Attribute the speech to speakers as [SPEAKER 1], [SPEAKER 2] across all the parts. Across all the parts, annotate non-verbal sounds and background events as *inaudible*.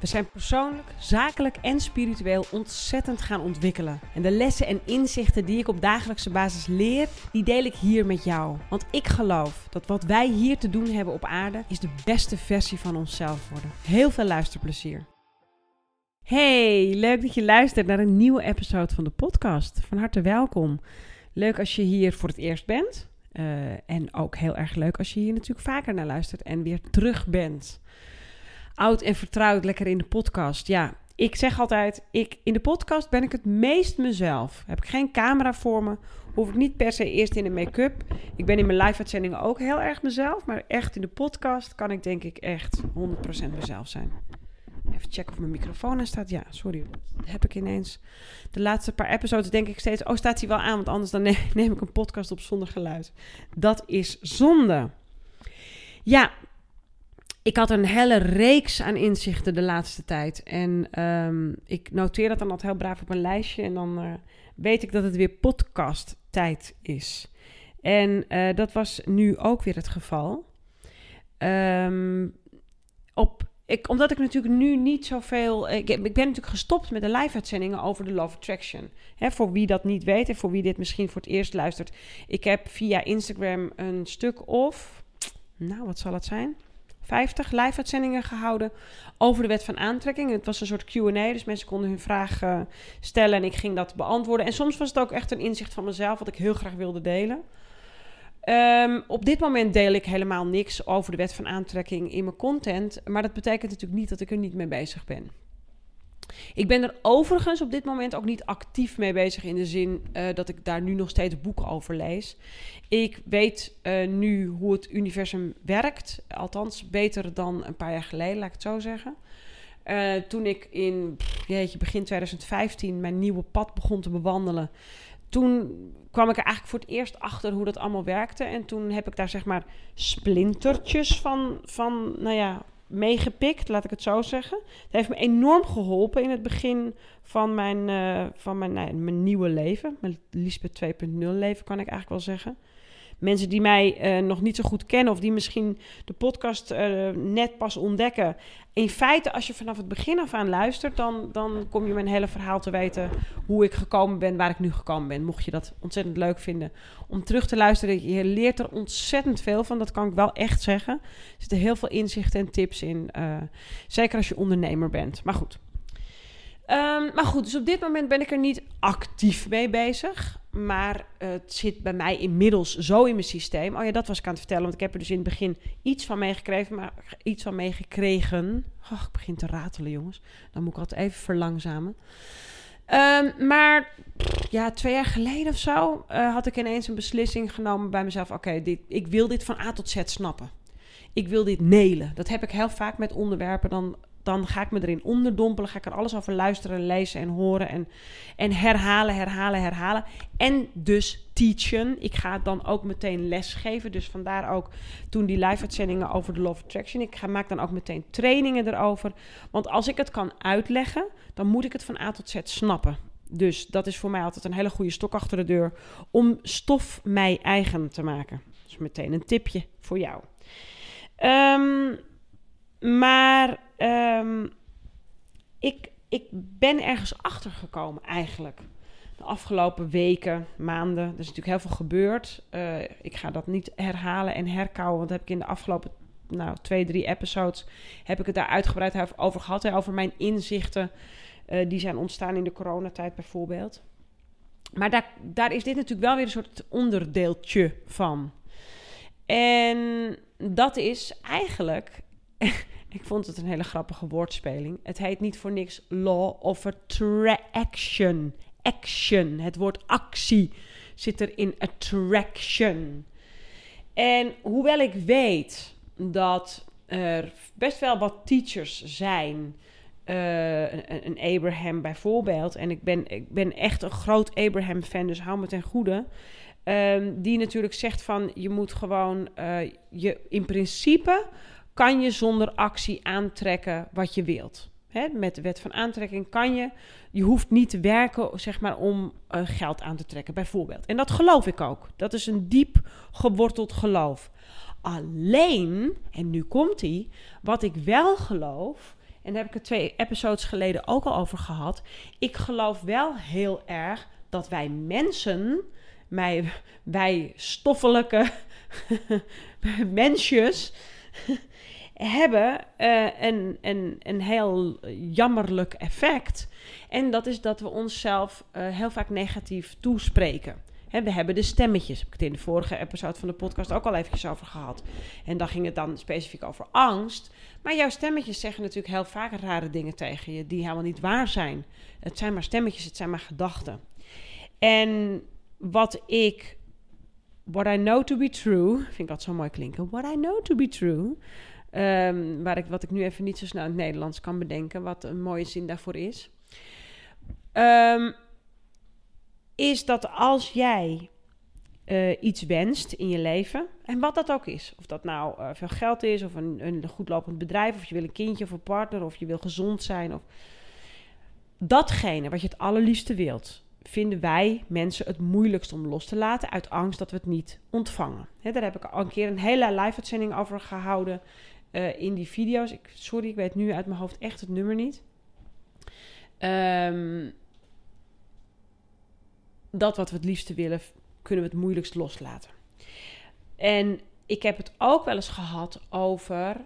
[SPEAKER 1] We zijn persoonlijk, zakelijk en spiritueel ontzettend gaan ontwikkelen. En de lessen en inzichten die ik op dagelijkse basis leer, die deel ik hier met jou. Want ik geloof dat wat wij hier te doen hebben op aarde, is de beste versie van onszelf worden. Heel veel luisterplezier. Hey, leuk dat je luistert naar een nieuwe episode van de podcast. Van harte welkom. Leuk als je hier voor het eerst bent. Uh, en ook heel erg leuk als je hier natuurlijk vaker naar luistert en weer terug bent oud en vertrouwd lekker in de podcast. Ja, ik zeg altijd, ik, in de podcast ben ik het meest mezelf. Heb ik geen camera voor me, hoef ik niet per se eerst in de make-up. Ik ben in mijn live-uitzendingen ook heel erg mezelf, maar echt in de podcast kan ik denk ik echt 100% mezelf zijn. Even checken of mijn microfoon aan staat. Ja, sorry. Heb ik ineens. De laatste paar episodes denk ik steeds. Oh, staat hij wel aan? Want anders dan *laughs* neem ik een podcast op zonder geluid. Dat is zonde. Ja, ik had een hele reeks aan inzichten de laatste tijd. En um, ik noteer dat dan altijd heel braaf op een lijstje. En dan uh, weet ik dat het weer podcast tijd is. En uh, dat was nu ook weer het geval. Um, op, ik, omdat ik natuurlijk nu niet zoveel... Ik, ik ben natuurlijk gestopt met de live-uitzendingen over de Love Attraction. Hè, voor wie dat niet weet en voor wie dit misschien voor het eerst luistert. Ik heb via Instagram een stuk of... Nou, wat zal het zijn? 50 live-uitzendingen gehouden over de wet van aantrekking. Het was een soort Q&A, dus mensen konden hun vragen stellen en ik ging dat beantwoorden. En soms was het ook echt een inzicht van mezelf wat ik heel graag wilde delen. Um, op dit moment deel ik helemaal niks over de wet van aantrekking in mijn content, maar dat betekent natuurlijk niet dat ik er niet mee bezig ben. Ik ben er overigens op dit moment ook niet actief mee bezig in de zin uh, dat ik daar nu nog steeds boeken over lees. Ik weet uh, nu hoe het universum werkt, althans beter dan een paar jaar geleden, laat ik het zo zeggen. Uh, toen ik in jeetje, begin 2015 mijn nieuwe pad begon te bewandelen, toen kwam ik er eigenlijk voor het eerst achter hoe dat allemaal werkte. En toen heb ik daar zeg maar splintertjes van, van nou ja, meegepikt, laat ik het zo zeggen. Het heeft me enorm geholpen in het begin van mijn, uh, van mijn, mijn nieuwe leven. Mijn Lisbeth 2.0 leven, kan ik eigenlijk wel zeggen mensen die mij uh, nog niet zo goed kennen of die misschien de podcast uh, net pas ontdekken. In feite, als je vanaf het begin af aan luistert, dan, dan kom je mijn hele verhaal te weten hoe ik gekomen ben, waar ik nu gekomen ben. Mocht je dat ontzettend leuk vinden om terug te luisteren, je leert er ontzettend veel van. Dat kan ik wel echt zeggen. Er zitten heel veel inzichten en tips in. Uh, zeker als je ondernemer bent. Maar goed. Um, maar goed, dus op dit moment ben ik er niet actief mee bezig. Maar het zit bij mij inmiddels zo in mijn systeem. Oh ja, dat was ik aan het vertellen. Want ik heb er dus in het begin iets van meegekregen. Maar iets van meegekregen. Ik begin te ratelen, jongens. Dan moet ik altijd even verlangzamen. Um, maar ja, twee jaar geleden of zo uh, had ik ineens een beslissing genomen bij mezelf. Oké, okay, ik wil dit van A tot Z snappen. Ik wil dit nelen. Dat heb ik heel vaak met onderwerpen. Dan dan ga ik me erin onderdompelen. Ga ik er alles over luisteren, lezen en horen. En, en herhalen, herhalen, herhalen. En dus teachen. Ik ga dan ook meteen lesgeven. Dus vandaar ook toen die live-uitzendingen over de Love Attraction. Ik ga, maak dan ook meteen trainingen erover. Want als ik het kan uitleggen, dan moet ik het van A tot Z snappen. Dus dat is voor mij altijd een hele goede stok achter de deur om stof mij eigen te maken. Dus meteen een tipje voor jou. Um, maar um, ik, ik ben ergens achter gekomen eigenlijk. De afgelopen weken, maanden. Er is natuurlijk heel veel gebeurd. Uh, ik ga dat niet herhalen en herkouwen. Want heb ik in de afgelopen nou, twee, drie episodes... heb ik het daar uitgebreid over gehad. Hè, over mijn inzichten uh, die zijn ontstaan in de coronatijd bijvoorbeeld. Maar daar, daar is dit natuurlijk wel weer een soort onderdeeltje van. En dat is eigenlijk ik vond het een hele grappige woordspeling. Het heet niet voor niks law of attraction. Action. Het woord actie zit er in attraction. En hoewel ik weet dat er best wel wat teachers zijn. Uh, een, Abraham bijvoorbeeld. En ik ben, ik ben echt een groot Abraham-fan, dus hou me ten goede. Ehm, die natuurlijk zegt van je moet gewoon uh, je in principe kan je zonder actie aantrekken wat je wilt. Met de wet van aantrekking kan je, je hoeft niet te werken zeg maar, om uh, geld aan te trekken, bijvoorbeeld. En dat geloof ik ook. Dat is een diep geworteld geloof. Alleen, en nu komt hij, wat ik wel geloof, en daar heb ik het twee episodes geleden ook al over gehad. Ik geloof wel heel erg dat wij mensen, wij, wij stoffelijke *laughs* mensjes, hebben uh, een, een, een heel jammerlijk effect. En dat is dat we onszelf uh, heel vaak negatief toespreken. We hebben de stemmetjes. Heb ik het in de vorige episode van de podcast ook al eventjes over gehad. En dan ging het dan specifiek over angst. Maar jouw stemmetjes zeggen natuurlijk heel vaak rare dingen tegen je die helemaal niet waar zijn. Het zijn maar stemmetjes, het zijn maar gedachten. En wat ik, what I know to be true, vind ik altijd zo mooi klinken. What I know to be true. Um, waar ik, wat ik nu even niet zo snel in het Nederlands kan bedenken, wat een mooie zin daarvoor is. Um, is dat als jij uh, iets wenst in je leven, en wat dat ook is, of dat nou uh, veel geld is, of een, een goed lopend bedrijf, of je wil een kindje of een partner, of je wil gezond zijn, of datgene wat je het allerliefste wilt, vinden wij mensen het moeilijkst om los te laten uit angst dat we het niet ontvangen. Daar heb ik al een keer een hele live-uitzending over gehouden uh, in die video's. Ik, sorry, ik weet nu uit mijn hoofd echt het nummer niet. Um, dat wat we het liefste willen, kunnen we het moeilijkst loslaten. En ik heb het ook wel eens gehad over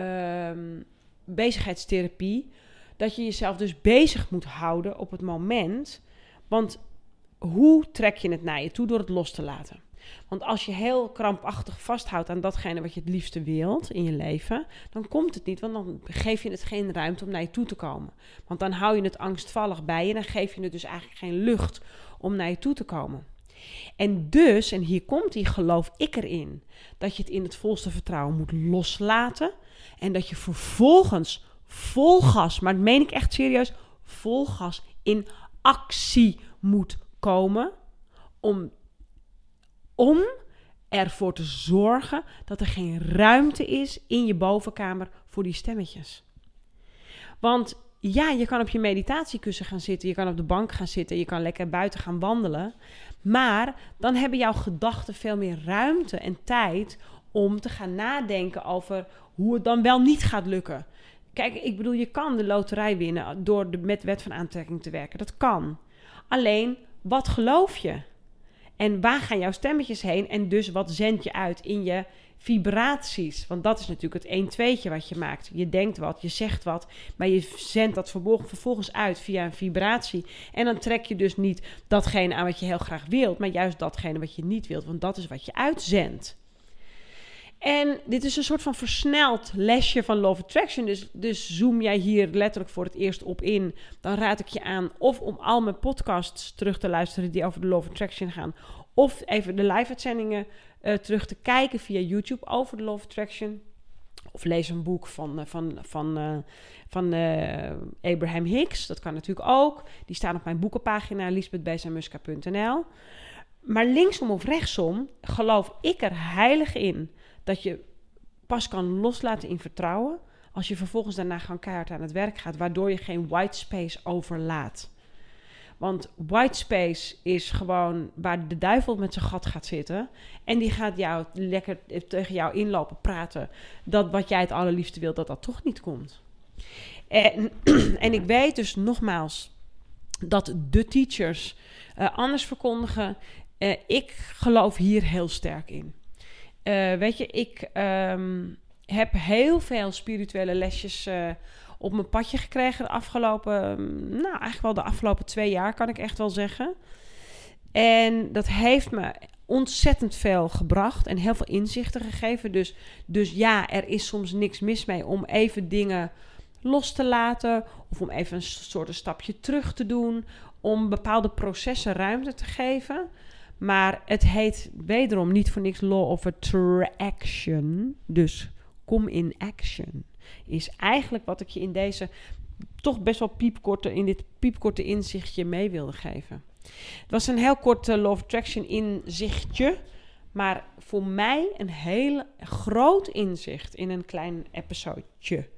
[SPEAKER 1] um, bezigheidstherapie. Dat je jezelf dus bezig moet houden op het moment. Want hoe trek je het naar je toe door het los te laten? Want als je heel krampachtig vasthoudt aan datgene wat je het liefste wilt in je leven, dan komt het niet, want dan geef je het geen ruimte om naar je toe te komen. Want dan hou je het angstvallig bij je, dan geef je het dus eigenlijk geen lucht om naar je toe te komen. En dus, en hier komt die, geloof ik erin, dat je het in het volste vertrouwen moet loslaten en dat je vervolgens vol gas, maar dat meen ik echt serieus, vol gas in actie moet komen om, om ervoor te zorgen dat er geen ruimte is in je bovenkamer voor die stemmetjes. Want ja, je kan op je meditatiekussen gaan zitten, je kan op de bank gaan zitten, je kan lekker buiten gaan wandelen. Maar dan hebben jouw gedachten veel meer ruimte en tijd om te gaan nadenken over hoe het dan wel niet gaat lukken. Kijk, ik bedoel, je kan de loterij winnen door met wet van aantrekking te werken. Dat kan. Alleen, wat geloof je? En waar gaan jouw stemmetjes heen? En dus wat zend je uit in je vibraties. Want dat is natuurlijk het 1 2 wat je maakt. Je denkt wat, je zegt wat, maar je zendt dat vervolgens uit via een vibratie. En dan trek je dus niet datgene aan wat je heel graag wilt, maar juist datgene wat je niet wilt, want dat is wat je uitzendt. En dit is een soort van versneld lesje van Love Attraction. Dus, dus zoom jij hier letterlijk voor het eerst op in. Dan raad ik je aan of om al mijn podcasts terug te luisteren die over de Love Attraction gaan. Of even de live-uitzendingen uh, terug te kijken via YouTube over de Love Attraction. Of lees een boek van, uh, van, van, uh, van Abraham Hicks. Dat kan natuurlijk ook. Die staan op mijn boekenpagina lisbethbezamuska.nl. Maar linksom of rechtsom geloof ik er heilig in dat je pas kan loslaten in vertrouwen als je vervolgens daarna gewoon keihard aan het werk gaat, waardoor je geen white space overlaat. Want white space is gewoon waar de duivel met zijn gat gaat zitten. En die gaat jou lekker tegen jou inlopen praten. Dat wat jij het allerliefste wilt, dat dat toch niet komt. En, *clears throat* en ik weet dus nogmaals dat de teachers uh, anders verkondigen. Uh, ik geloof hier heel sterk in. Uh, weet je, ik um, heb heel veel spirituele lesjes op mijn padje gekregen de afgelopen, nou eigenlijk wel de afgelopen twee jaar kan ik echt wel zeggen. En dat heeft me ontzettend veel gebracht en heel veel inzichten gegeven. Dus, dus ja, er is soms niks mis mee om even dingen los te laten of om even een soort een stapje terug te doen, om bepaalde processen ruimte te geven. Maar het heet wederom niet voor niks Law of Attraction. Dus kom in action is eigenlijk wat ik je in deze toch best wel piepkorte, in dit piepkorte inzichtje mee wilde geven. Het was een heel kort uh, Love Attraction inzichtje. Maar voor mij een heel groot inzicht in een klein episodeje.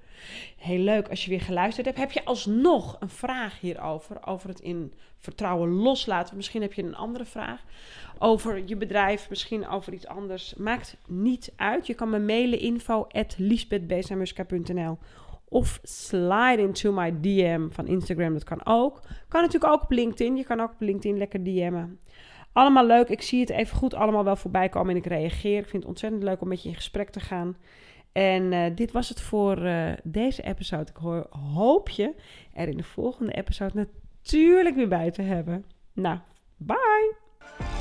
[SPEAKER 1] Heel leuk als je weer geluisterd hebt. Heb je alsnog een vraag hierover? Over het in vertrouwen loslaten. Misschien heb je een andere vraag. Over je bedrijf, misschien over iets anders. Maakt niet uit. Je kan me mailen info of slide into my DM van Instagram. Dat kan ook. Kan natuurlijk ook op LinkedIn. Je kan ook op LinkedIn lekker DM'en. Allemaal leuk. Ik zie het even goed allemaal wel voorbij komen en ik reageer. Ik vind het ontzettend leuk om met je in gesprek te gaan. En uh, dit was het voor uh, deze episode. Ik hoop je er in de volgende episode natuurlijk weer bij te hebben. Nou, bye!